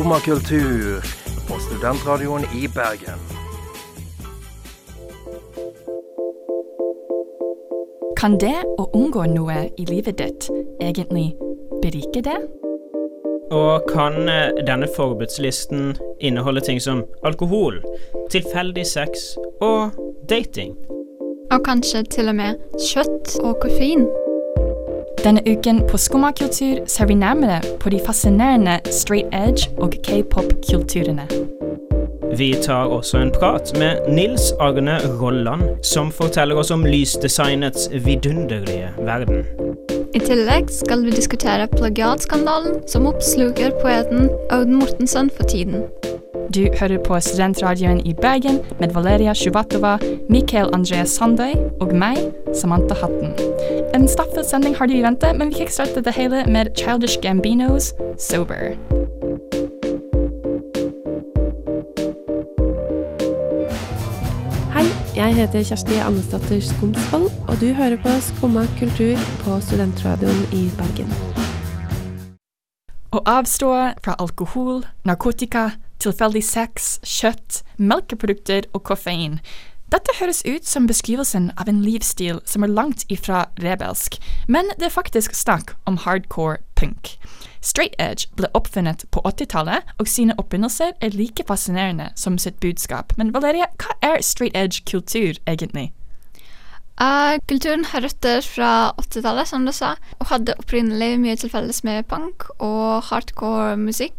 Skumma kultur på studentradioen i Bergen. Kan det å unngå noe i livet ditt egentlig berike det? Og kan eh, denne forbudslisten inneholde ting som alkohol, tilfeldig sex og dating? Og kanskje til og med kjøtt og koffein. Denne uken på Skummakultur ser vi nærmere på de fascinerende straight edge og k-pop-kulturene. Vi tar også en prat med Nils Arne Rolland, som forteller oss om lysdesignets vidunderlige verden. I tillegg skal vi diskutere plagiatskandalen som oppsluker poeten Audun Mortensen for tiden. Du hører på Studentradioen i Bergen med Valeria Sjubatova, Mikael Andreas Sandøy og meg, Samantha Hatten. En stappfull sending har du i vente, men vi kickstarter det hele med Childish Gambinos Sober. Hei, jeg heter Kjersti Andesdatter Skomsvold, og du hører på Skumma kultur på Studentradioen i Bergen. Å avstå fra alkohol, narkotika, tilfeldig sex, kjøtt, melkeprodukter og koffein. Dette høres ut som beskrivelsen av en livsstil som er langt ifra rebelsk, men det er faktisk snakk om hardcore punk. Straight edge ble oppfunnet på 80-tallet, og sine opprinnelser er like fascinerende som sitt budskap. Men Valeria, hva er straight edge kultur egentlig? Uh, kulturen har røtter fra 80-tallet, som du sa, og hadde opprinnelig mye til felles med punk og hardcore musikk.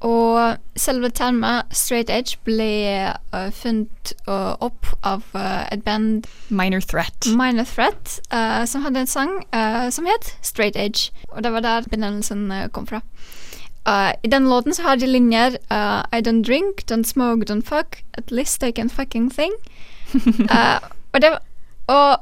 Og selve termet straight edge ble uh, funnet uh, opp av uh, et band Minor Threat. Minor Threat, som hadde en sang som het Straight Edge. Og det var der benevnelsen kom fra. I den låten så har de linjer I don't drink, don't smoke, don't fuck, at least I can fucking thing. Og, det, og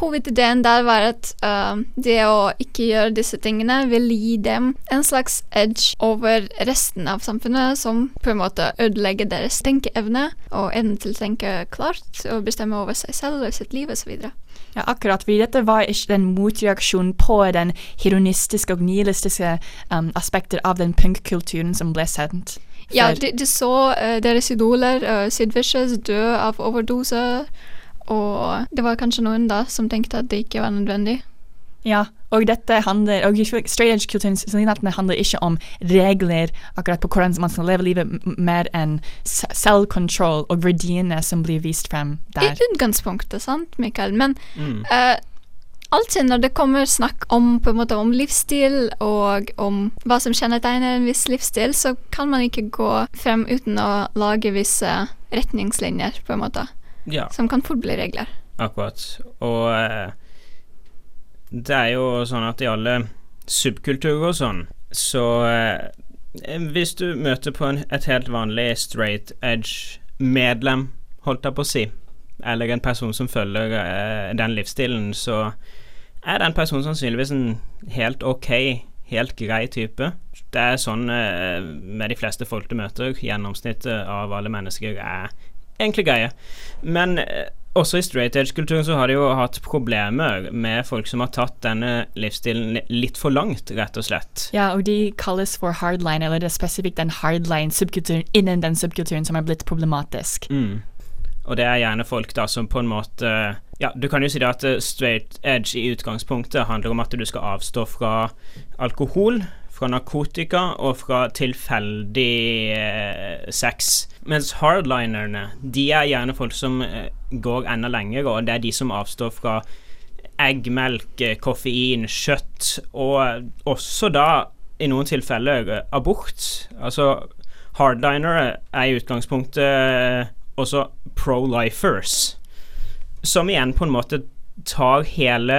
hovedideen der var at uh, det å ikke gjøre disse tingene vil gi dem en slags edge over resten av samfunnet, som på en måte ødelegger deres tenkeevne og evne til å tenke klart og bestemme over seg selv og sitt liv osv. Ja, akkurat, fordi dette var ikke den motreaksjonen på den hedonistiske og nihilistiske um, aspekter av den punkkulturen som ble sendt. Ja, de, de så uh, deres idoler, uh, Sid Vicious, dø av overdose, og det var kanskje noen da som tenkte at det ikke var nødvendig. Ja, og dette handler, og straight edge-kulturen handler ikke om regler akkurat på hvordan man skal leve livet, mer enn selvkontroll og verdiene som blir vist frem der. I utgangspunktet, sant, Mikael? Men Mm. uh, alltid når det kommer snakk om, på en måte, om livsstil og om hva som kjennetegner en viss livsstil, så kan man ikke gå frem uten å lage visse retningslinjer, på en måte, Ja. som kan fort bli regler. Akkurat. Og eh, det er jo sånn at i alle subkulturer og sånn, så eh, Hvis du møter på en, et helt vanlig straight edge-medlem, holdt jeg på å si, eller en person som følger eh, den livsstilen, så er den personen sannsynligvis en helt ok, helt grei type. Det er sånn eh, med de fleste folk du møter. Gjennomsnittet av alle mennesker er egentlig greie. Men eh, også i straight edge-kulturen så har de jo hatt problemer med folk som har tatt denne livsstilen litt for langt, rett og slett. Ja, og de kalles for hardline, eller det er spesifikt den hardline-subkulturen innen den subkulturen som er blitt problematisk. Mm. Og det er gjerne folk da som på en måte Ja, du kan jo si det at eh, straight edge i utgangspunktet handler om at du skal avstå fra alkohol, fra narkotika og fra tilfeldig eh, sex. Mens hardlinerne, de er gjerne folk som eh, går enda lenger, og det er de som avstår fra egg, melk, eh, koffein, kjøtt, og også da i noen tilfeller eh, abort. Altså hardlinere er i utgangspunktet også pro-lifers, som igjen på en måte tar hele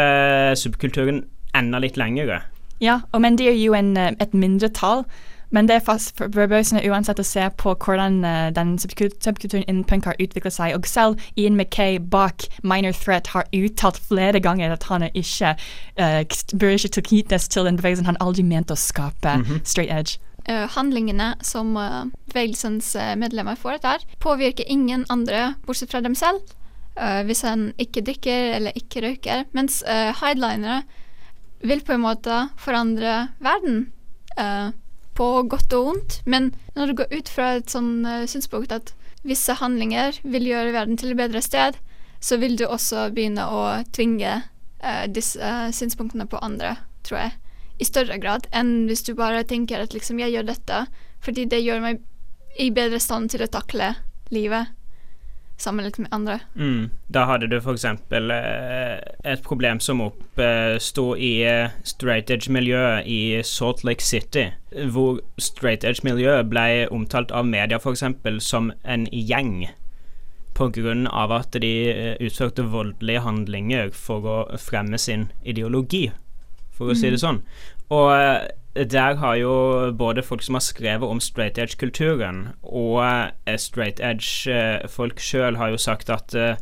subkulturen enda litt lengre. Ja, og, men det er jo en, eh, et mindretall. Men det er fast forbausende uansett å se på hvordan uh, den subkulturen innen punk har utviklet seg. Og selv Ian Mackay bak Minor Threat har uttalt flere ganger at han er ikke uh, bør ikke tilknyttes til den bevegelsen han aldri mente å skape. Mhm. Straight edge. Uh, handlingene som uh, bevegelsens medlemmer foretar, påvirker ingen andre bortsett fra dem selv. eh, hvis en ikke drikker eller ikke røyker. Mens uh, highlinere vil på en måte forandre verden. eh, på godt og vondt. Men når du går ut fra et sånn eh, synspunkt at visse handlinger vil gjøre verden til et bedre sted, så vil du også begynne å tvinge eh, disse eh, synspunktene på andre, tror jeg. I større grad enn hvis du bare tenker at liksom jeg gjør dette fordi det gjør meg i bedre stand til å takle livet sammenlignet med andre. Mm. Da hadde du f.eks. Eh, et problem som oppsto i eh, straight edge-miljøet i Salt Lake City, hvor straight edge-miljøet ble omtalt av media f.eks. som en gjeng. Av at de eh, utførte voldelige handlinger for å fremme sin ideologi, for å si det Mhm. sånn. Og eh, der har jo både folk som har skrevet om straight edge-kulturen, og eh, straight edge-folk sjøl har jo sagt at eh,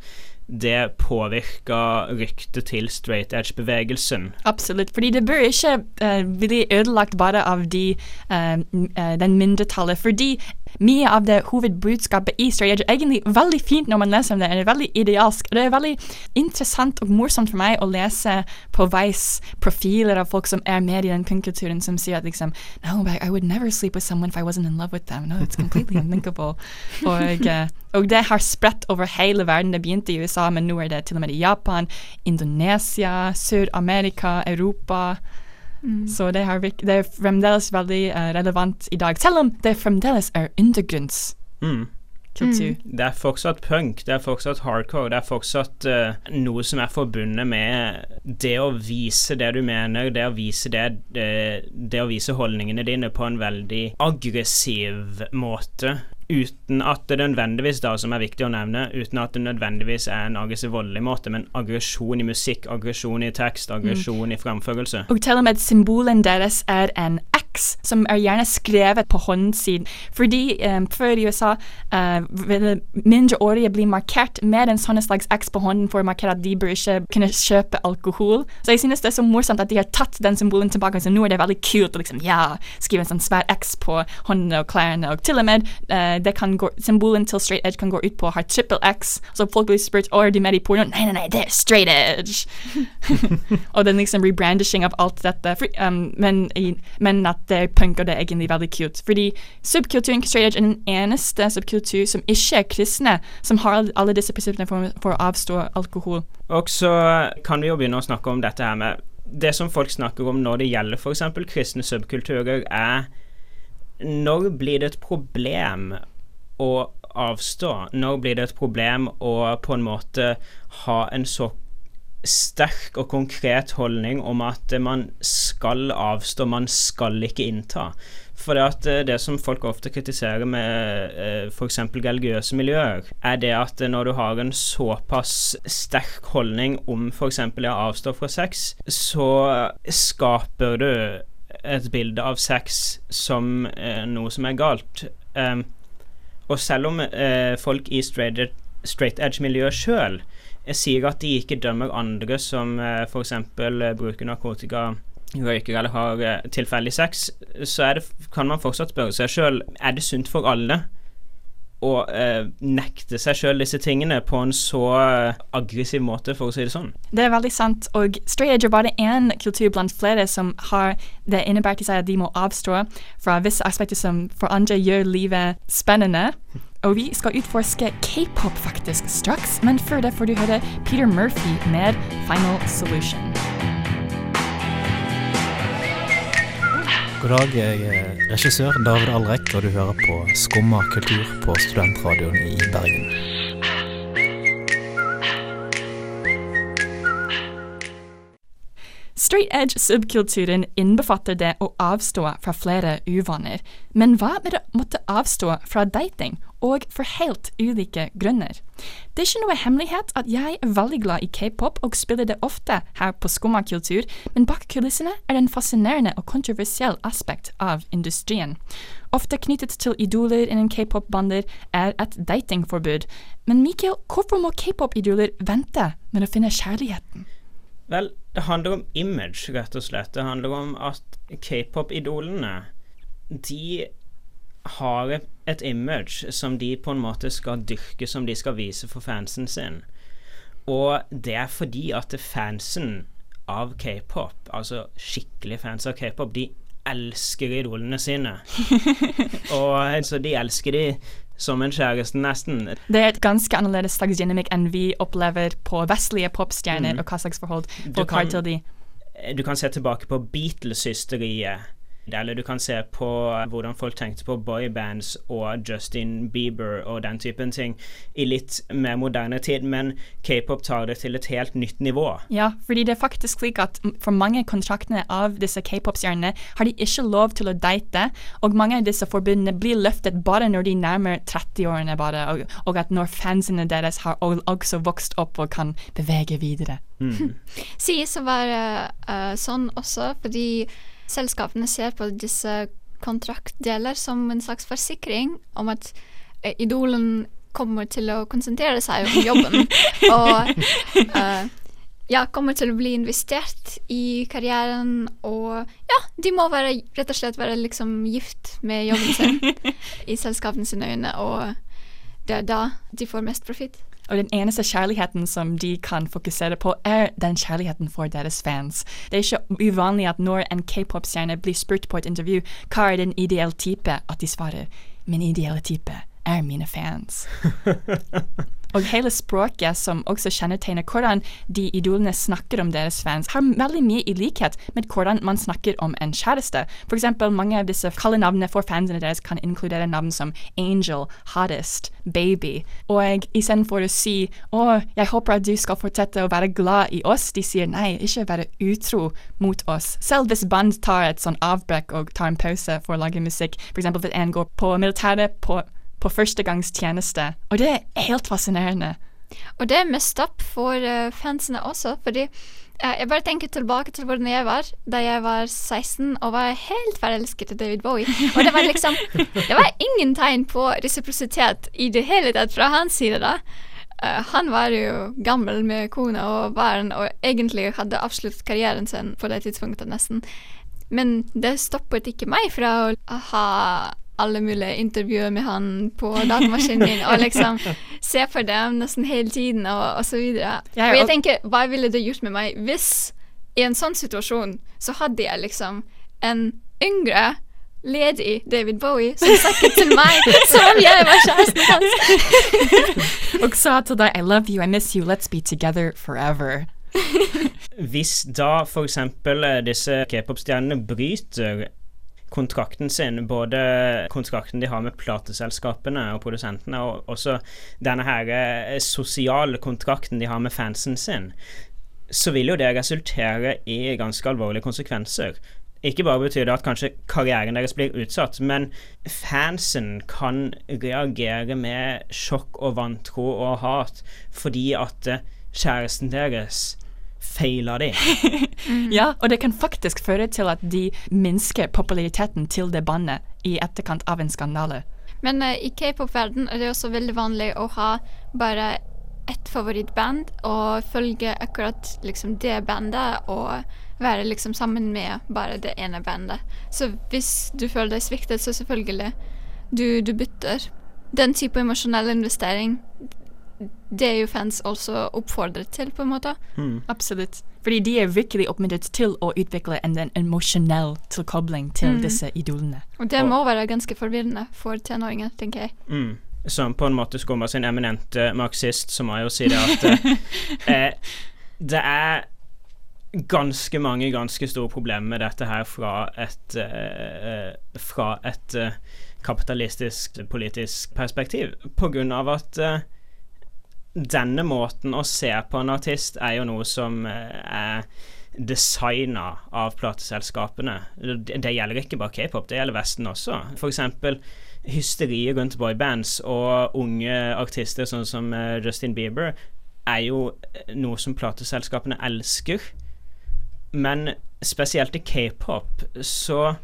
det påvirka ryktet til straight edge-bevegelsen. Absolutt. Fordi det bør ikke uh, bli ødelagt bare av de, uh, uh, den mindretallet. Fordi mye av det hovedbudskapet i Stray Edge er egentlig veldig fint når man leser om det. Det er veldig idealsk. og Det er veldig interessant og morsomt for meg å lese på Vice profiler av folk som er med i den punkkulturen, som sier at liksom No, I would never sleep with someone if I wasn't in love with them. No, it's completely unthinkable. Og, eh, og det har spredt over hele verden. Det begynte i USA, men nå er det til og med i Japan, Indonesia, Sør-Amerika, Europa. Mm. Så det, har, det er fremdeles veldig eh, relevant i dag, selv om det fremdeles er undergrunnskultur. Mm. Det er fortsatt punk, det er fortsatt hardcore, det er fortsatt uh, noe som er forbundet med det å vise det du mener, det å vise det, det, det å vise holdningene dine på en veldig aggressiv måte. Uten at det nødvendigvis, da, som er viktig å nevne, uten at det nødvendigvis er en aggressiv voldelig måte, men aggresjon i musikk, aggresjon i tekst, aggresjon i framførelse. Og til og med symbolen deres er en X, som er gjerne skrevet på håndsiden. Fordi um, før i USA uh, ville mindreårige bli markert med en sånn slags X på hånden for å markere at de bør ikke kunne kjøpe alkohol. Så jeg synes det er så morsomt at de har tatt den symbolen tilbake. Så nå er det veldig kult å liksom, ja, skrive en sånn svær X på håndene og klærne. Og til og med uh, det kan gå, symbolen til straight edge kan gå ut på å ha triple X. Så folk blir spurt å, er med i porno. Nei, nei, nei, det er straight edge. og den liksom rebrandishing av alt dette. For, um, men, men at det er punk, og det er egentlig veldig cute. Fordi subkulturen straight edge er den eneste subkultur som ikke er kristne, som har alle disse prinsippene for, for å avstå alkohol. Og så kan vi jo begynne å snakke om dette her med Det som folk snakker om når det gjelder f.eks. kristne subkulturer, er når blir det et problem å avstå? Når blir det et problem å på en måte ha en så sterk og konkret holdning om at man skal avstå, man skal ikke innta? For det, at eh, det som folk ofte kritiserer med eh, f.eks. religiøse miljøer, er det at når du har en såpass sterk holdning om f.eks. å avstå fra sex, så skaper du et bilde av sex som eh, noe som er galt. Og selv om folk i straight edge-miljøet sjøl sier at de ikke dømmer andre som eh, f.eks. Eh, bruker narkotika, røyker eller har eh, tilfeldig sex, så det, kan man fortsatt spørre seg sjøl er det sunt for alle å eh, nekte seg sjøl disse tingene på en så eh, aggressiv måte, for å si det sånn. Det er veldig sant, og straight edge er bare én kultur blant flere som har det innebært i seg at de må avstå fra visse aspekter som for andre gjør livet spennende. Og vi skal utforske k-pop faktisk straks, men før det får du høre Peter Murphy med Final Solution. God dag, jeg er regissør David Alrek, og du hører på Skumma kultur på studentradioen i Bergen. Straight edge subkulturen innbefatter det å avstå fra flere uvaner. Men hva med å måtte avstå fra dating? Og for helt ulike grunner. Det er ikke noe hemmelighet at jeg er veldig glad i k-pop og spiller det ofte her på Skumma kultur, men bak kulissene er det en fascinerende og kontroversiell aspekt av industrien. Ofte knyttet til idoler innen k-pop-bander er et datingforbud. Men Mikael, hvorfor må k-pop-idoler vente med å finne kjærligheten? Vel, det handler om image, rett og slett. Det handler om at k-pop-idolene de har et- image som de på en måte skal dyrke, som de skal vise for fansen sin. Og det er fordi at fansen av k-pop, altså skikkelig fans av k-pop, de elsker idolene sine. Og altså, de elsker de som en kjæreste, nesten. Det er et ganske annerledes slags dynamikk enn vi opplever på vestlige popstjerner, Mm. og hva slags forhold folk har til de. Du kan se tilbake på Beatles-hysteriet. Eller du kan se på hvordan folk tenkte på boybands og Justin Bieber og den typen ting i litt mer moderne tid, men k-pop tar det til et helt nytt nivå. Ja, fordi det er faktisk slik at for mange kontraktene av disse k-pop-stjernene har de ikke lov til å date, og mange av disse forbundene blir løftet bare når de nærmer 30-årene bare, og, og at når fansene deres har også vokst opp og kan bevege videre. Sies å være uh, sånn også fordi selskapene ser på disse kontraktdeler som en slags forsikring om at eh, idolen kommer til å konsentrere seg om jobben. og uh, ja, kommer til å bli investert i karrieren, og ja, de må være, rett og slett være liksom gift med jobben sin i selskapene sine øyne, og det er da de får mest profitt. Og den eneste kjærligheten som de kan fokusere på, er den kjærligheten for deres fans. Det er ikke uvanlig at når en k-pop-stjerne blir spurt på et intervju hva er den ideelle type, at de svarer min ideelle type er mine fans. Og hele språket som også kjennetegner hvordan de idolene snakker om deres fans, har veldig mye i likhet med hvordan man snakker om en kjæreste. For eksempel, mange av disse kallenavnene for fansene deres kan inkludere navn som Angel, Hottest, Baby. Og istedenfor å si 'Å, jeg håper at du skal fortsette å være glad i oss', de sier 'nei, ikke være utro mot oss'. Selv hvis band tar et sånn avbrekk og tar en pause for å lage musikk, eksempel hvis en går på militæret på på førstegangstjeneste. Og det er helt fascinerende. Og det er mest opp for uh, fansene også, fordi uh, jeg bare tenker tilbake til hvordan jeg var da jeg var 16 og var helt forelsket i David Bowie. Og det var liksom Det var ingen tegn på resiprositet i det hele tatt fra hans side da. Uh, han var jo gammel med kone og barn og egentlig hadde avsluttet karrieren sin på det tidspunktet nesten. Men det stoppet ikke meg fra å ha alle mulige intervjuer med han på datamaskinen min, og liksom se på dem nesten hele tiden, og, og så videre. Ja, og jeg tenker, hva ville det gjort med meg hvis i en sånn situasjon så hadde jeg liksom en yngre ledig David Bowie som snakket til meg som om jeg var kjæresten hans. og sa til deg 'I love you, I miss you, let's be together forever'. Hvis da eksempel eh, disse k-pop-stjernene bryter kontrakten sin, både kontrakten de har med plateselskapene og produsentene, og også denne her eh, sosiale kontrakten de har med fansen sin, så vil jo det resultere i ganske alvorlige konsekvenser. Ikke bare betyr det at kanskje karrieren deres blir utsatt, men fansen kan reagere med sjokk og vantro og hat fordi at eh, kjæresten deres feila de. Ja, og det kan faktisk føre til at de minsker populariteten til det bandet i etterkant av en skandale. Men uh, i k-pop-verden er det også veldig vanlig å ha bare ett favorittband og følge akkurat liksom det bandet og være liksom sammen med bare det ene bandet. Så hvis du føler deg sviktet, så selvfølgelig du, du bytter. Den type emosjonell investering, det er jo fans også oppfordret til, på en måte. Absolutt. Fordi de er virkelig oppmuntret til å utvikle en, en emosjonell tilkobling til Mm. disse idolene. Og det må være ganske forvirrende for tenåringer, tenker jeg. Mm. Som på en måte skummer sin eminente marxist, så må jeg jo si det at eh, eh, det er ganske mange ganske store problemer med dette her fra et eh, fra et eh, kapitalistisk politisk perspektiv, på grunn av at eh, denne måten å se på en artist er jo noe som eh, er designa av plateselskapene. Det, det gjelder ikke bare k-pop, det gjelder Vesten også. Eksempel hysteriet rundt boybands og unge artister sånn som eh, Justin Bieber er jo eh, noe som plateselskapene elsker. Men spesielt i k-pop så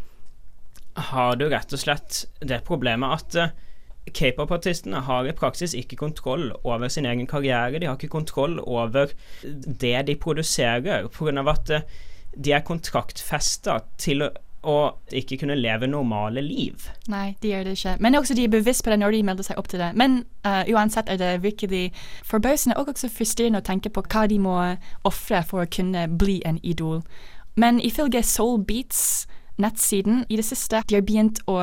har du rett og slett det problemet at K-pop-artistene har i praksis ikke kontroll over sin egen karriere. De har ikke kontroll over det de produserer, pga. at eh, de er kontraktfesta til å, ikke kunne leve normale liv. Nei, de gjør det ikke. Men også de er bevisst på det når de melder seg opp til det. Men uh, uansett er det virkelig forbausende og også frustrerende å tenke på hva de må ofre for å kunne bli en idol. Men ifølge Soul Beats nettsiden i det siste, de har begynt å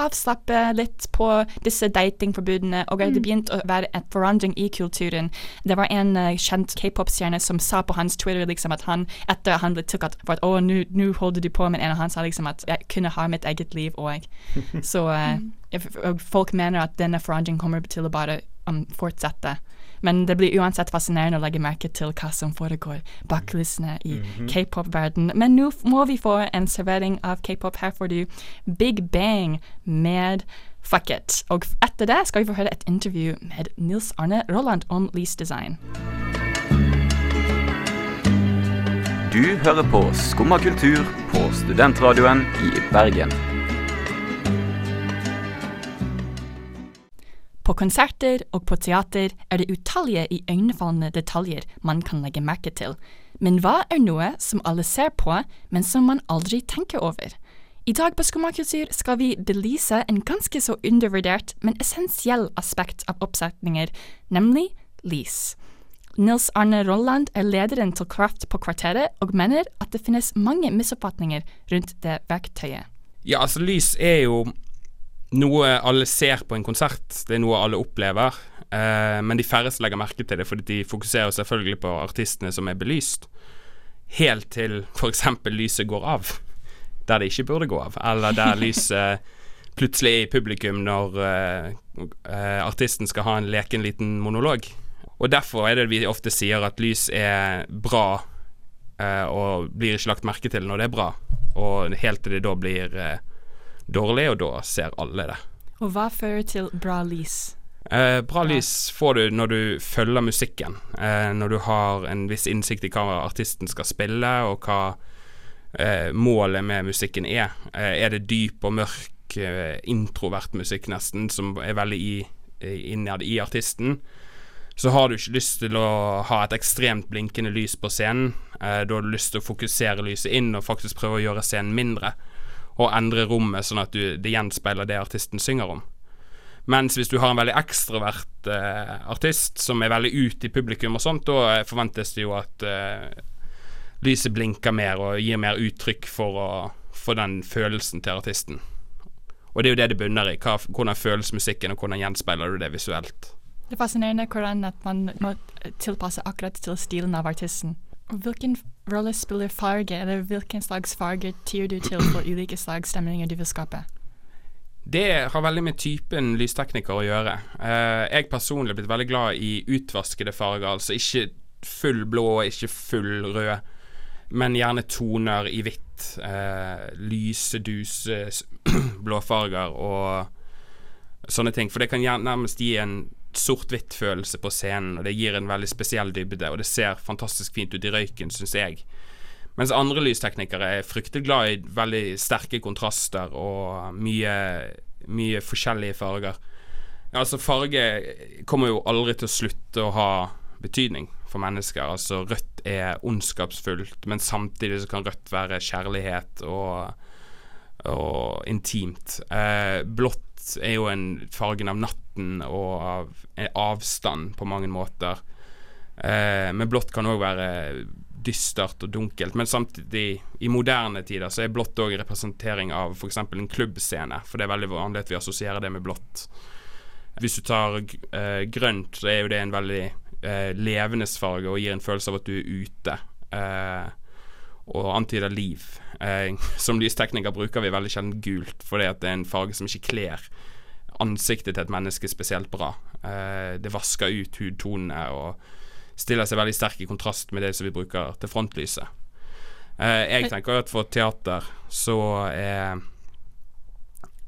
avslappe litt på disse datingforbudene, og det begynt å være en forandring i kulturen. Det var en uh, kjent k-pop-stjerne som sa på hans Twitter liksom at han, etter han ble tatt for at å, nå holder du på, med en av han sa liksom at jeg kunne ha mitt eget liv òg. Så uh, folk mener at denne forandringen kommer til å bare um, fortsette. Men det blir uansett fascinerende å legge merke til hva som foregår bak kulissene i Mhm. k-pop-verden. Men nå må vi få en servering av k-pop. Her får du Big Bang med Fuck It. Og etter det skal vi få høre et intervju med Nils Arne Rolland om Lease Design. Du hører på Skumma kultur på studentradioen i Bergen. På konserter og på teater er det utallige iøynefallende detaljer man kan legge merke til. Men hva er noe som alle ser på, men som man aldri tenker over? I dag på Skomakultur skal vi belyse en ganske så undervurdert, men essensiell aspekt av oppsetninger, nemlig lys. Nils Arne Rolland er lederen til Kraft på Kvarteret, og mener at det finnes mange misoppfatninger rundt det verktøyet. Ja, altså lys er jo noe alle ser på en konsert. Det er noe alle opplever. Eh, men de færreste legger merke til det, fordi de fokuserer selvfølgelig på artistene som er belyst. Helt til f.eks. lyset går av, der det ikke burde gå av. Eller der lyset plutselig er i publikum når eh, eh, artisten skal ha en leken liten monolog. Og derfor er det vi ofte sier at lys er bra, eh, og blir ikke lagt merke til når det er bra. Og helt til det da blir eh, dårlig, og da ser alle det. Og hva fører til bra lys? Eh, bra lys får du når du følger musikken. Eh, når du har en viss innsikt i hva artisten skal spille, og hva eh, målet med musikken er. Eh, er det dyp og mørk, eh, introvert musikk nesten, som er veldig i, i- innad i artisten, så har du ikke lyst til å ha et ekstremt blinkende lys på scenen. Eh, da har du lyst til å fokusere lyset inn og faktisk prøve å gjøre scenen mindre. Og endre rommet sånn at du, det gjenspeiler det artisten synger om. Mens hvis du har en veldig ekstrovert eh, artist som er veldig ute i publikum og sånt, da eh, forventes det jo at eh, lyset blinker mer og gir mer uttrykk for, å, for den følelsen til artisten. Og det er jo det det bunner i. Hva, hvordan føles musikken, og hvordan gjenspeiler du det visuelt. Det er fascinerende hvordan at man må tilpasse akkurat til stilen av artisten. Hvilken rolle spiller farge, eller hvilken slags farger tyr du til for ulike slags stemninger du vil skape? Det har veldig med typen lystekniker å gjøre. Eh, jeg personlig er blitt veldig glad i utvaskede farger, altså ikke full blå, ikke full rød, men gjerne toner i hvitt. Eh, lyse, duse blåfarger og sånne ting. For det kan nærmest gi en sort-hvitt-følelse på scenen, og det gir en veldig spesiell dybde, og det ser fantastisk fint ut i røyken, syns jeg. Mens andre lysteknikere er fryktelig glad i veldig sterke kontraster og mye, mye forskjellige farger. Altså farge kommer jo aldri til å slutte å ha betydning for mennesker. Altså rødt er ondskapsfullt, men samtidig så kan rødt være kjærlighet og, og intimt. Eh, blått er jo en fargen av natten og av avstand på mange måter. Eh, men blått kan òg være dystert og dunkelt. Men samtidig, i moderne tider, så er blått òg representering av f.eks. en klubbscene. For det er veldig vanlig at vi assosierer det med blått. Hvis du tar eh, grønt, så er jo det en veldig eh, levende farge og gir en følelse av at du er ute. Eh, og antyder liv. Eh, som lystekniker bruker vi veldig sjelden gult, fordi det er en farge som ikke kler ansiktet til et menneske spesielt bra. Eh, det vasker ut hudtonene og stiller seg veldig sterk i kontrast med det som vi bruker til frontlyset. Eh, jeg tenker at for teater så er,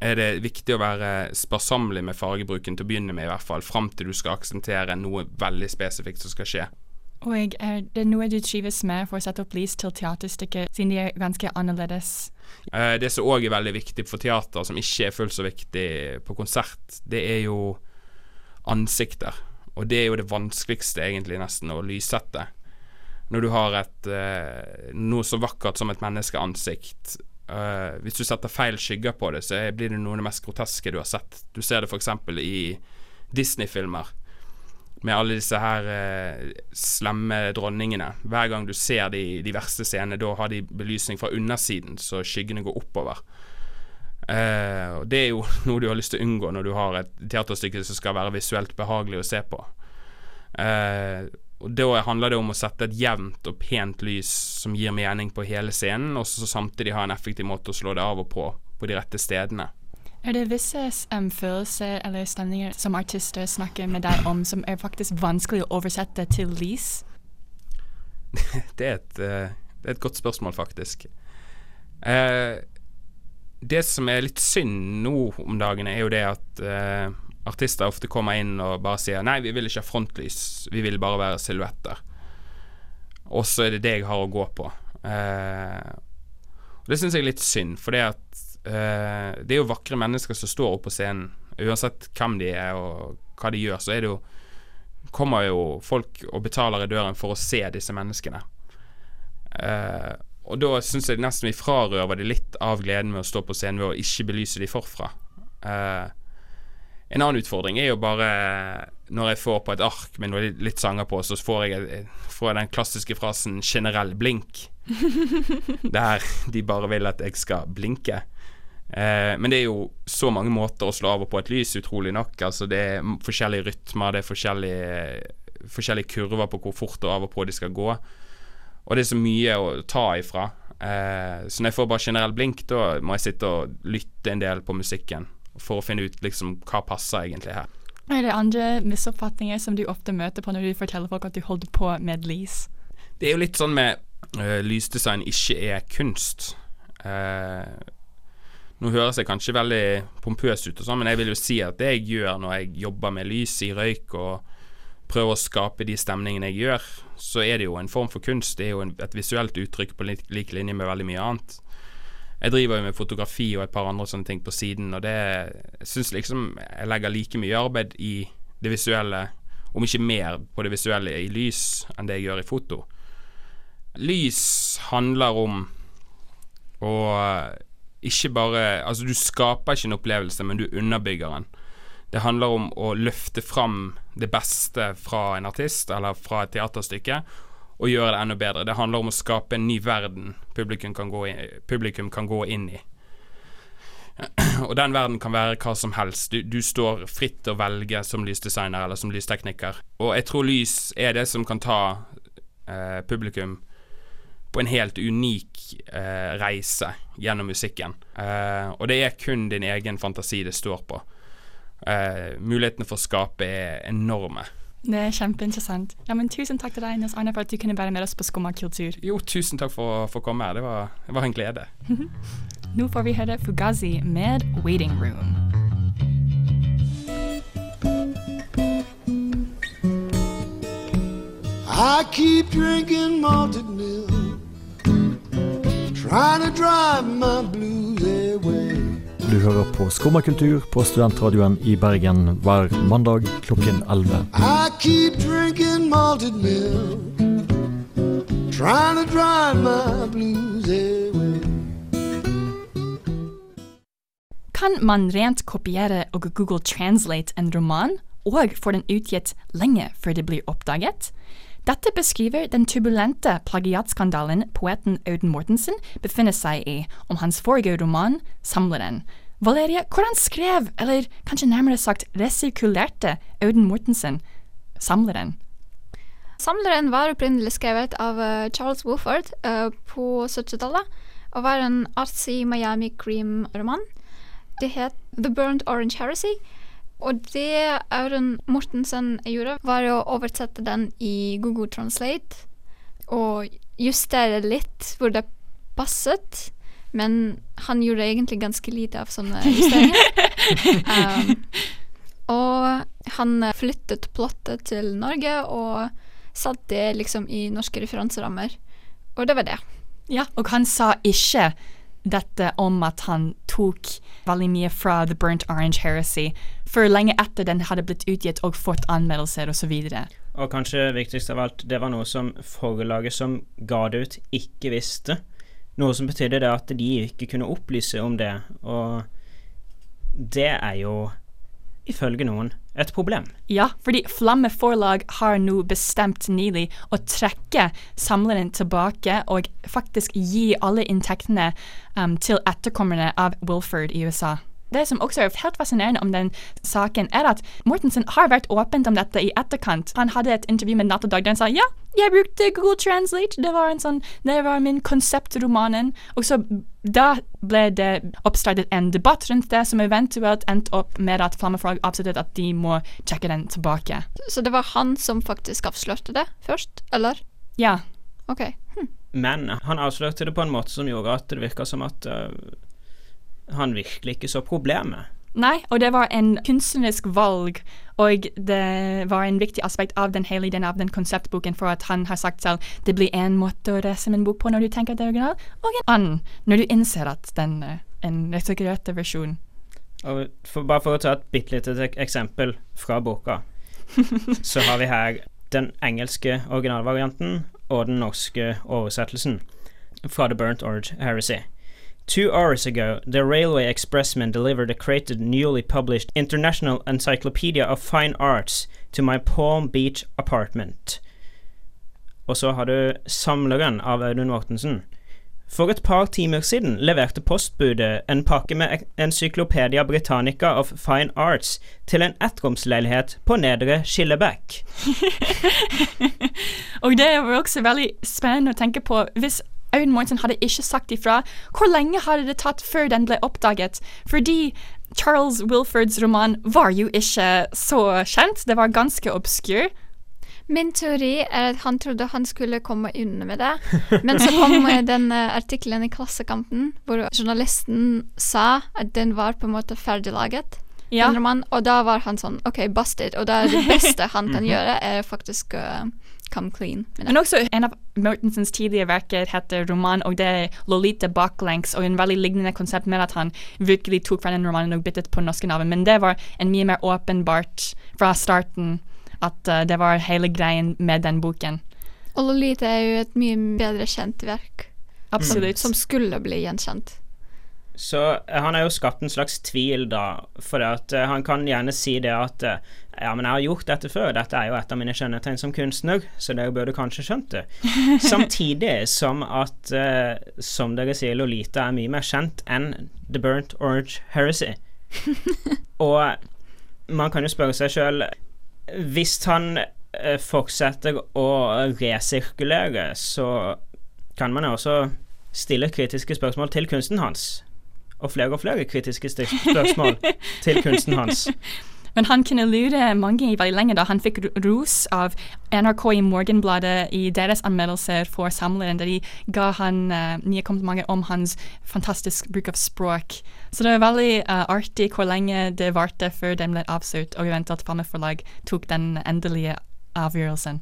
er det viktig å være sparsommelig med fargebruken til å begynne med, i hvert fall, fram til du skal aksentere noe veldig spesifikt som skal skje. Og er det noe du trives med for å sette opp lys til teaterstykker, siden de er ganske annerledes? Eh, Det som òg er veldig viktig for teater, som ikke er fullt så viktig på konsert, det er jo ansikter. Og det er jo det vanskeligste, egentlig, nesten, å lyssette. Når du har et eh, noe så vakkert som et menneskeansikt. eh, hvis du setter feil skygger på det, så blir det noe av det mest groteske du har sett. Du ser det f.eks. i Disney-filmer. Med alle disse her eh, slemme dronningene. Hver gang du ser de, de verste scenene, da har de belysning fra undersiden, så skyggene går oppover. Eh, Det er jo noe du har lyst til å unngå når du har et teaterstykke som skal være visuelt behagelig å se på. Eh, og Da handler det om å sette et jevnt og pent lys som gir mening på hele scenen, og så samtidig ha en effektiv måte å slå det av og på på de rette stedene. Er det visse um, følelser eller stemninger som artister snakker med deg om, som er faktisk vanskelig å oversette til lys? det, er et, eh, det er et godt spørsmål, faktisk. Eh, det som er litt synd nå om dagene, er jo det at eh, artister ofte kommer inn og bare sier nei, vi vil ikke ha frontlys, vi vil bare være silhuetter. Og så er det det jeg har å gå på. Eh, og det syns jeg er litt synd, for det at eh, det er jo vakre mennesker som står oppe på scenen. Uansett hvem de er og hva de gjør, så er det jo kommer jo folk og betaler i døren for å se disse menneskene. Eh, og da syns jeg nesten vi frarøver de litt av gleden med å stå på scenen ved å ikke belyse de forfra. Eh, en annen utfordring er jo bare når jeg får på et ark med noe litt sanger på, så får jeg, får jeg den klassiske frasen 'generell blink'. Der de bare vil at jeg skal blinke. Eh, men det er jo så mange måter å slå av og på et lys, utrolig nok. Altså det er forskjellige rytmer, det er forskjellige, forskjellige kurver på hvor fort og av og på de skal gå. Og det er så mye å ta ifra. Eh, så når jeg får bare generell blink, da må jeg sitte og lytte en del på musikken for å finne ut liksom hva passer egentlig her. Er det andre misoppfatninger som du ofte møter på når du forteller folk at du holder på med lys? Det er jo litt sånn med uh, lysdesign ikke er kunst. Eh, nå høres jeg kanskje veldig pompøs ut, og sånn, men jeg vil jo si at det jeg gjør når jeg jobber med lys i røyk og prøver å skape de stemningene jeg gjør, så er det jo en form for kunst. Det er jo et visuelt uttrykk på lik, lik linje med veldig mye annet. Jeg driver jo med fotografi og et par andre sånne ting på siden, og det jeg syns liksom jeg legger like mye arbeid i det visuelle, om ikke mer på det visuelle i lys enn det jeg gjør i foto. Lys handler om å ikke bare Altså, du skaper ikke en opplevelse, men du underbygger den. Det handler om å løfte fram det beste fra en artist eller fra et teaterstykke, og gjøre det enda bedre. Det handler om å skape en ny verden publikum kan gå, i, publikum kan gå inn i. Og den verden kan være hva som helst. Du, du står fritt til å velge som lysdesigner eller som lystekniker. Og jeg tror lys er det som kan ta eh, publikum på en helt unik eh, reise gjennom musikken. Eh, og det er kun din egen fantasi det står på. Eh, mulighetene for å skape er enorme. Det er kjempeinteressant. Ja, men Tusen takk til deg, Nils Arne, for at du kunne være med oss på Skumma kultur. Jo, tusen takk for, for å komme her. Det var, det var en glede. Nå får vi høre Fugazi med 'Waiting Room'. I keep drinking malted milk, Du hører på Skummakultur på Studentradioen i Bergen hver mandag klokken 11. I keep drinking malted milk, trying to drive my blues away. Kan man rent kopiere og Google Translate en roman, og få den utgitt lenge før det blir oppdaget? Dette beskriver den turbulente plagiatskandalen poeten Auden Mortensen befinner seg i om hans forrige roman, 'Samleren'. Valerie, hvordan skrev, eller kanskje nærmere sagt resirkulerte, Auden Mortensen 'Samleren'? Samleren var opprinnelig skrevet av eh, Charles Wofford eh, på 70-tallet, og var en artsy Miami Cream-roman. Det het The Burnt Orange Heresy. Og det Audun Mortensen gjorde, var å oversette den i Google Translate og justere litt hvor det passet. Men han gjorde egentlig ganske lite av sånne justeringer. um, og han flyttet plottet til Norge og satte det liksom i norske referanserammer. Og det var det. Ja, og han sa ikke dette om at han tok veldig mye fra The Burnt Orange Heresy, for lenge etter den hadde blitt utgitt og fått anmeldelser osv. Og kanskje viktigst av alt, det var noe som forlaget som ga det ut, ikke visste. Noe som betydde det at de ikke kunne opplyse om det, og det er jo, ifølge noen, et problem. Ja, fordi Flamme forlag har nå bestemt nylig å trekke samleren tilbake og faktisk gi alle inntektene um, til etterkommerne av Wilford i USA. Det som også er helt fascinerende om den saken, er at Mortensen har vært åpent om dette i etterkant. Han hadde et intervju med Natt og Dag der han sa ja, jeg brukte Google Translate, det var, en sånn, det var min konseptromanen. Og så da ble det oppstartet en debatt rundt det, som eventuelt endte opp med at Flammefrog avsluttet at de må trekke den tilbake. Så det var han som faktisk avslørte det først, eller? Ja. Ok. Hm. Men han avslørte det på en måte som gjorde at det virka som at uh, han virkelig ikke så problemet. Nei, og det var en kunstnerisk valg, og det var en viktig aspekt av den hele ideen av den konseptboken, for at han har sagt selv det blir en måte å lese en bok på når du tenker at det er original, og en annen når du innser at den er en restaurerte versjon. For, bare for å ta et bitte lite eksempel fra boka, så har vi her den engelske originalvarianten og den norske oversettelsen fra The Burnt Orange Heresy. Two hours ago, the Railway Expressman delivered a crated, newly published International Encyclopedia of Fine Arts to my Palm Beach apartment. Og så har du Samleren av Audun Mortensen. For et par timer siden leverte postbudet en pakke med Encyklopedia Britannica of Fine Arts til en ettromsleilighet på Nedre Skillebekk. Og det er jo også veldig spennende å tenke på hvis Audun Mortensen hadde ikke sagt ifra, hvor lenge hadde det tatt før den ble oppdaget? Fordi Charles Wilfords roman var jo ikke så kjent, det var ganske obskur. Min teori er at han trodde han skulle komme unna med det, men så kom eh, den eh, artikkelen i Klassekampen hvor journalisten sa at den var på en måte ferdiglaget. Ja. Den romanen, og da var han sånn OK, busted. Og da er det beste han kan gjøre, er faktisk å come clean. Men også en av Mortensens tidlige verker heter roman, og det er Lolita baklengs, og en veldig lignende konsept med at han virkelig tok fra den romanen og byttet på norske navn. Men det var en mye mer åpenbart fra starten at uh, det var hele greien med den boken. Og Lolita er jo et mye bedre kjent verk. Absolutt. Som skulle bli gjenkjent. Så eh, han har jo skapt en slags tvil, da, for at uh, han kan gjerne si det at uh, ja, men jeg har gjort dette før, dette er jo et av mine kjennetegn som kunstner, så dere burde kanskje skjønt det. Samtidig som at, uh, som dere sier, Lolita er mye mer kjent enn The Burnt Orange Heresy. Og man kan jo spørre seg sjøl Hvis han fortsetter å resirkulere, så kan man jo også stille kritiske spørsmål til kunsten hans. Og flere og flere kritiske spørsmål til kunsten hans. Men han kunne lure mange i veldig lenge da han fikk ro- ros av NRK i Morgenbladet i deres anmeldelser for samleren, der de ga han uh, nye komplimenter om hans fantastisk bruk av språk. Så det var veldig uh, artig hvor lenge det varte før den ble avslørt, og eventuelt Famme forlag tok den endelige avgjørelsen.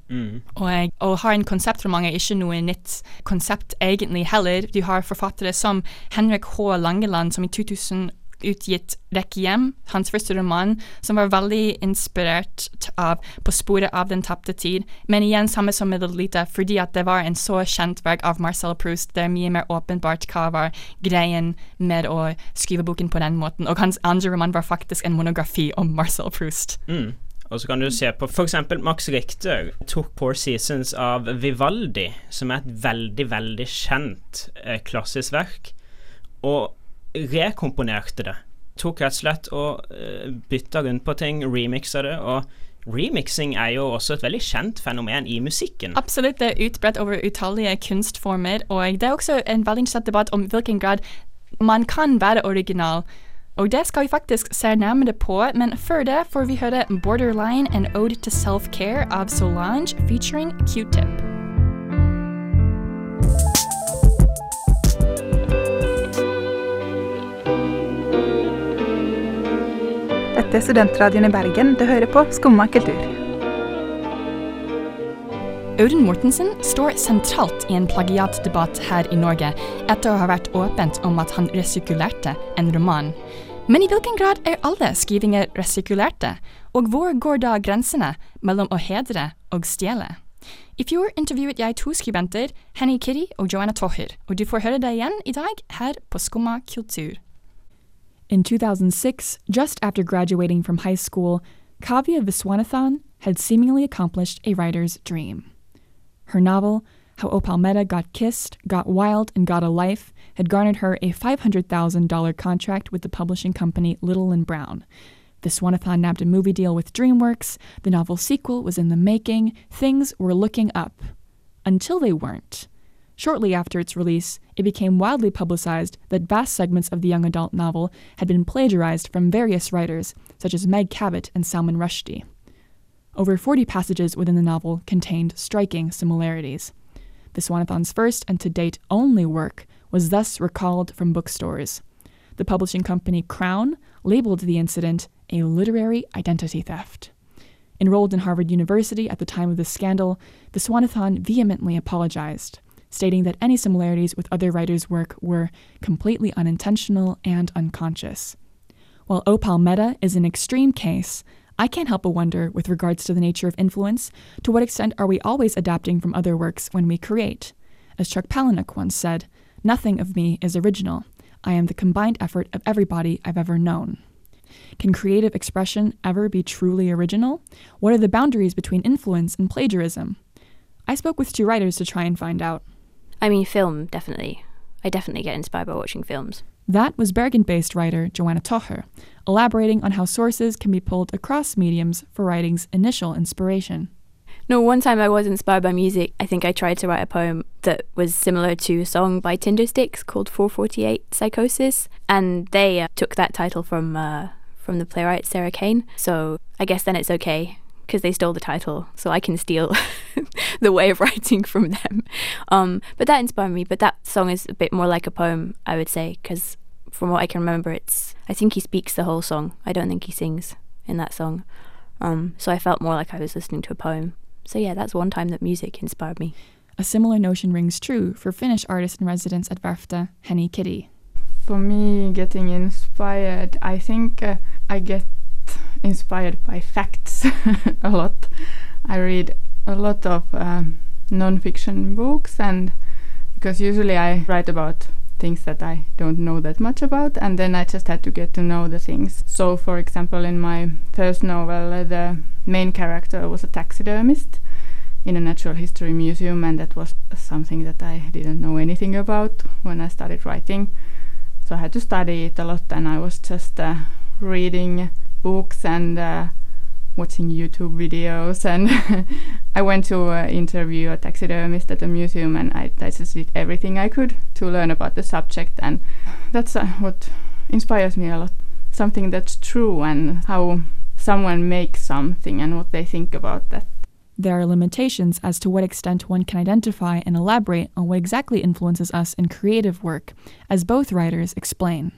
Mm. Og, og har en konseptroman er ikke noe nytt konsept egentlig heller. Du har forfattere som Henrik H. Langeland, som i 2000 utgitt Rekkehjem, hans første roman, som var veldig inspirert av På sporet av den tapte tid, men igjen samme som med Lolita, fordi at det var en så kjent verk av Marcel Proust, det er mye mer åpenbart hva var greien med å skrive boken på den måten, og hans andre roman var faktisk en monografi om Marcel Proust. Mm. Og så kan du se på f.eks. Max Richter tok Poor Seasons av Vivaldi, som er et veldig, veldig kjent eh, klassisk verk, og rekomponerte det. Tok rett og slett og eh, bytta rundt på ting, remiksa det, og remixing er jo også et veldig kjent fenomen i musikken. Absolutt, det er utbredt over utallige kunstformer, og det er også en veldig interessant debatt om hvilken grad man kan være original. Og det skal vi faktisk se nærmere på, men før det får vi høre 'Borderline and Ode to Self-Care' av Solange featuring Q-Tip. Dette er Studentradioen i Bergen. Du hører på Skumma kultur. Audun Mortensen står sentralt i en plagiatdebatt her i Norge, etter å ha vært åpent om at han resirkulerte en roman. Men i hvilken grad er alle skrivinger resirkulerte, og hvor går da grensene mellom å hedre og stjele? I fjor intervjuet jeg to skribenter, Henny Kitty og Joanna Toher, og du får høre det igjen i dag her på Skumma kultur. In 2006, just after graduating from high school, Kavya Viswanathan had seemingly accomplished a writer's dream. Her novel, How Opal Mehta Got Kissed, Got Wild, and Got a Life, had garnered her a $500,000 contract with the publishing company Little and Brown. The Viswanathan nabbed a movie deal with DreamWorks, the novel's sequel was in the making, things were looking up. Until they weren't. Shortly after its release, it became widely publicized that vast segments of the young adult novel had been plagiarized from various writers, such as Meg Cabot and Salman Rushdie. Over 40 passages within the novel contained striking similarities. The Viswanathan's first and to date only work was thus recalled from bookstores. The publishing company Crown labeled the incident a literary identity theft. Enrolled in Harvard University at the time of the scandal, Viswanathan vehemently apologized, stating that any similarities with other writers' work were completely unintentional and unconscious. While Opal Mehta is an extreme case, I can't help but wonder, with regards to the nature of influence, to what extent are we always adapting from other works when we create? As Chuck Palahniuk once said, nothing of me is original. I am the combined effort of everybody I've ever known. Can creative expression ever be truly original? What are the boundaries between influence and plagiarism? I spoke with two writers to try and find out. I mean, film, definitely. I definitely get inspired by watching films. That was Bergen based writer Joanna Tocher, elaborating on how sources can be pulled across mediums for writing's initial inspiration. No, one time I was inspired by music. I think I tried to write a poem that was similar to a song by Tindersticks called 448 Psychosis, and they uh, took that title from uh, from the playwright Sarah Kane. So I guess then it's okay because they stole the title, so I can steal the way of writing from them. Um, but that inspired me. But that song is a bit more like a poem, I would say, because from what I can remember, it's I think he speaks the whole song. I don't think he sings in that song. Um, so I felt more like I was listening to a poem. So yeah, that's one time that music inspired me. A similar notion rings true for Finnish artist in residence at Verfta, Henny Kitty. For me, getting inspired, I think uh, I get inspired by facts a lot. I read a lot of um, non-fiction books, and because usually I write about things that I don't know that much about, and then I just had to get to know the things. So, for example, in my first novel, uh, the main character was a taxidermist in a natural history museum, and that was something that I didn't know anything about when I started writing. So I had to study it a lot, and I was just uh, reading books and uh, watching YouTube videos. And I went to uh, interview a taxidermist at a museum, and I, I just did everything I could to learn about the subject. And that's uh, what inspires me a lot. Something that's true, and how someone makes something, and what they think about that. There are limitations as to what extent one can identify and elaborate on what exactly influences us in creative work, as both writers explain.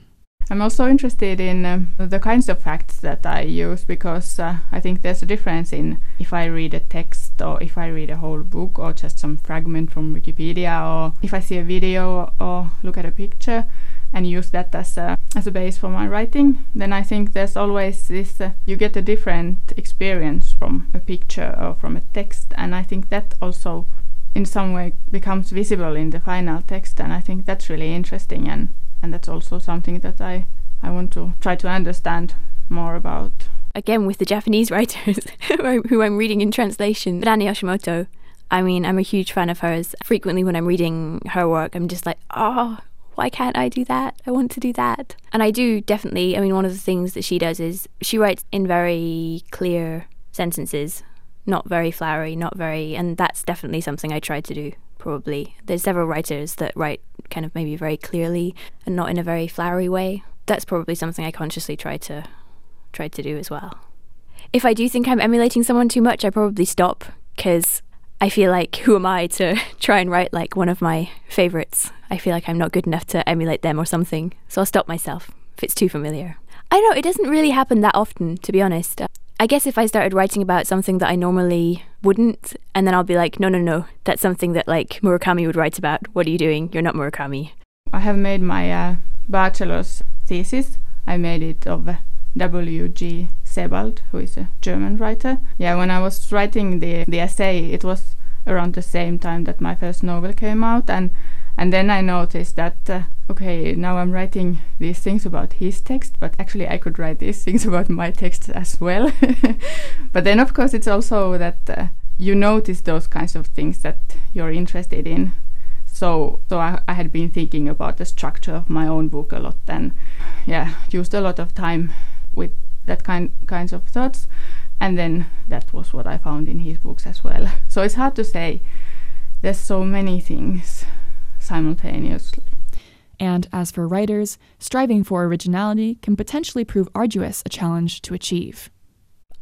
I'm also interested in um, the kinds of facts that I use because uh, I think there's a difference in if I read a text or if I read a whole book or just some fragment from Wikipedia or if I see a video or look at a picture and use that as a, as a base for my writing, then I think there's always this uh, you get a different experience from a picture or from a text, and I think that also in some way becomes visible in the final text, and I think that's really interesting and and that's also something that I I want to try to understand more about. Again, with the Japanese writers who I'm reading in translation, Rani Yoshimoto. I mean, I'm a huge fan of hers. Frequently, when I'm reading her work, I'm just like, oh, why can't I do that? I want to do that. And I do definitely, I mean, one of the things that she does is she writes in very clear sentences, not very flowery, not very, and that's definitely something I try to do, probably. There's several writers that write kind of maybe very clearly and not in a very flowery way. That's probably something I consciously try to try to do as well. If I do think I'm emulating someone too much, I probably stop because I feel like who am I to try and write like one of my favorites? I feel like I'm not good enough to emulate them or something. So I'll stop myself if it's too familiar. I know, it doesn't really happen that often, to be honest. I guess if I started writing about something that I normally wouldn't, and then I'll be like, no, no, no, that's something that like Murakami would write about. What are you doing? You're not Murakami. I have made my uh, bachelor's thesis. I made it of uh, W.G. Sebald, who is a German writer. Yeah, when I was writing the, the essay, it was around the same time that my first novel came out, and and then I noticed that uh, okay, now I'm writing these things about his text, but actually I could write these things about my text as well. but then of course it's also that uh, you notice those kinds of things that you're interested in. So so I, I had been thinking about the structure of my own book a lot, and yeah, used a lot of time with that kind kinds of thoughts, and then that was what I found in his books as well. So it's hard to say. There's so many things simultaneously. And as for writers, striving for originality can potentially prove arduous a challenge to achieve.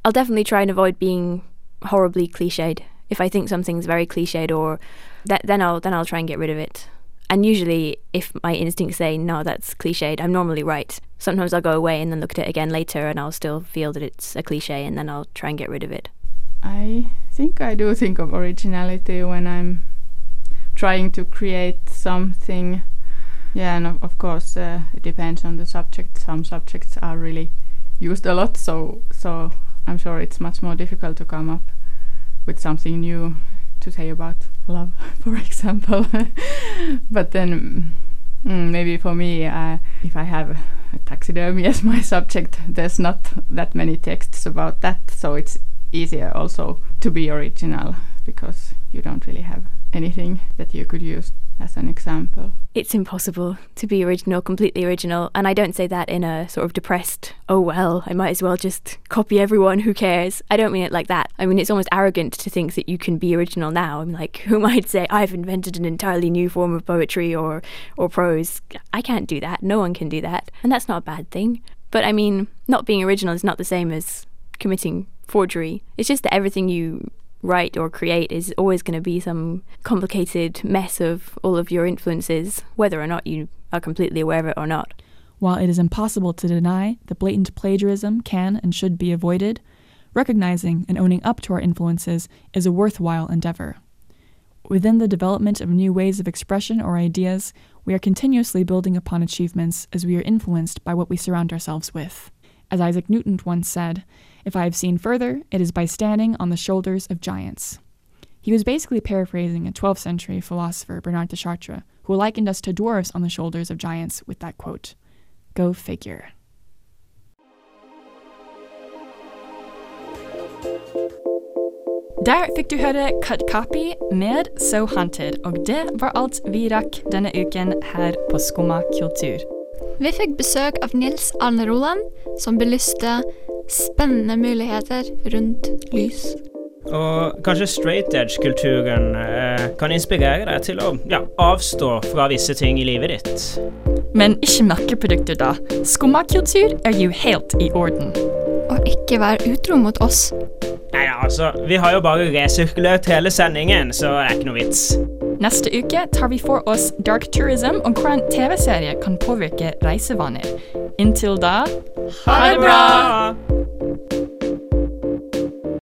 I'll definitely try and avoid being horribly cliched. If I think something's very cliched or that then I'll then I'll try and get rid of it. And usually if my instincts say no that's cliched, I'm normally right. Sometimes I'll go away and then look at it again later and I'll still feel that it's a cliche and then I'll try and get rid of it. I think I do think of originality when I'm trying to create something. Yeah, and of, of course uh, it depends on the subject. Some subjects are really used a lot, so so I'm sure it's much more difficult to come up with something new to say about love, for example. but then mm, maybe for me, uh, if I have a taxidermy as my subject, there's not that many texts about that, so it's easier also to be original because you don't really have anything that you could use as an example. It's impossible to be original, completely original, and I don't say that in a sort of depressed, oh well, I might as well just copy everyone, who cares? I don't mean it like that. I mean, it's almost arrogant to think that you can be original now. I'm like, who might say I've invented an entirely new form of poetry or, or prose? I can't do that. No one can do that. And that's not a bad thing. But I mean, not being original is not the same as committing forgery. It's just that everything you write or create is always going to be some complicated mess of all of your influences, whether or not you are completely aware of it or not. While it is impossible to deny that blatant plagiarism can and should be avoided, recognizing and owning up to our influences is a worthwhile endeavor. Within the development of new ways of expression or ideas, we are continuously building upon achievements as we are influenced by what we surround ourselves with. As Isaac Newton once said, if I have seen further, it is by standing on the shoulders of giants. He was basically paraphrasing a 12th century philosopher, Bernard de Chartres, who likened us to dwarfs on the shoulders of giants with that quote. Go figure. Der fikk du høre Cut Copy med So Haunted, og det var alt vi rakk denne uken her på Skumma kultur. Vi fikk besøk av Nils Arne Roland, som belyste spennende muligheter rundt lys. Og kanskje straight edge-kulturen eh, kan inspirere deg til å ja, avstå fra visse ting i livet ditt. Men ikke merkeprodukter, da. Skummakultur er jo helt i orden. Og ikke vær utro mot oss. Nei, altså, vi har jo bare resirkulert hele sendingen, så det er ikke noe vits. Neste uke tar vi for oss dark tourism og hvordan TV-serier kan påvirke reisevaner. Inntil da Ha det bra!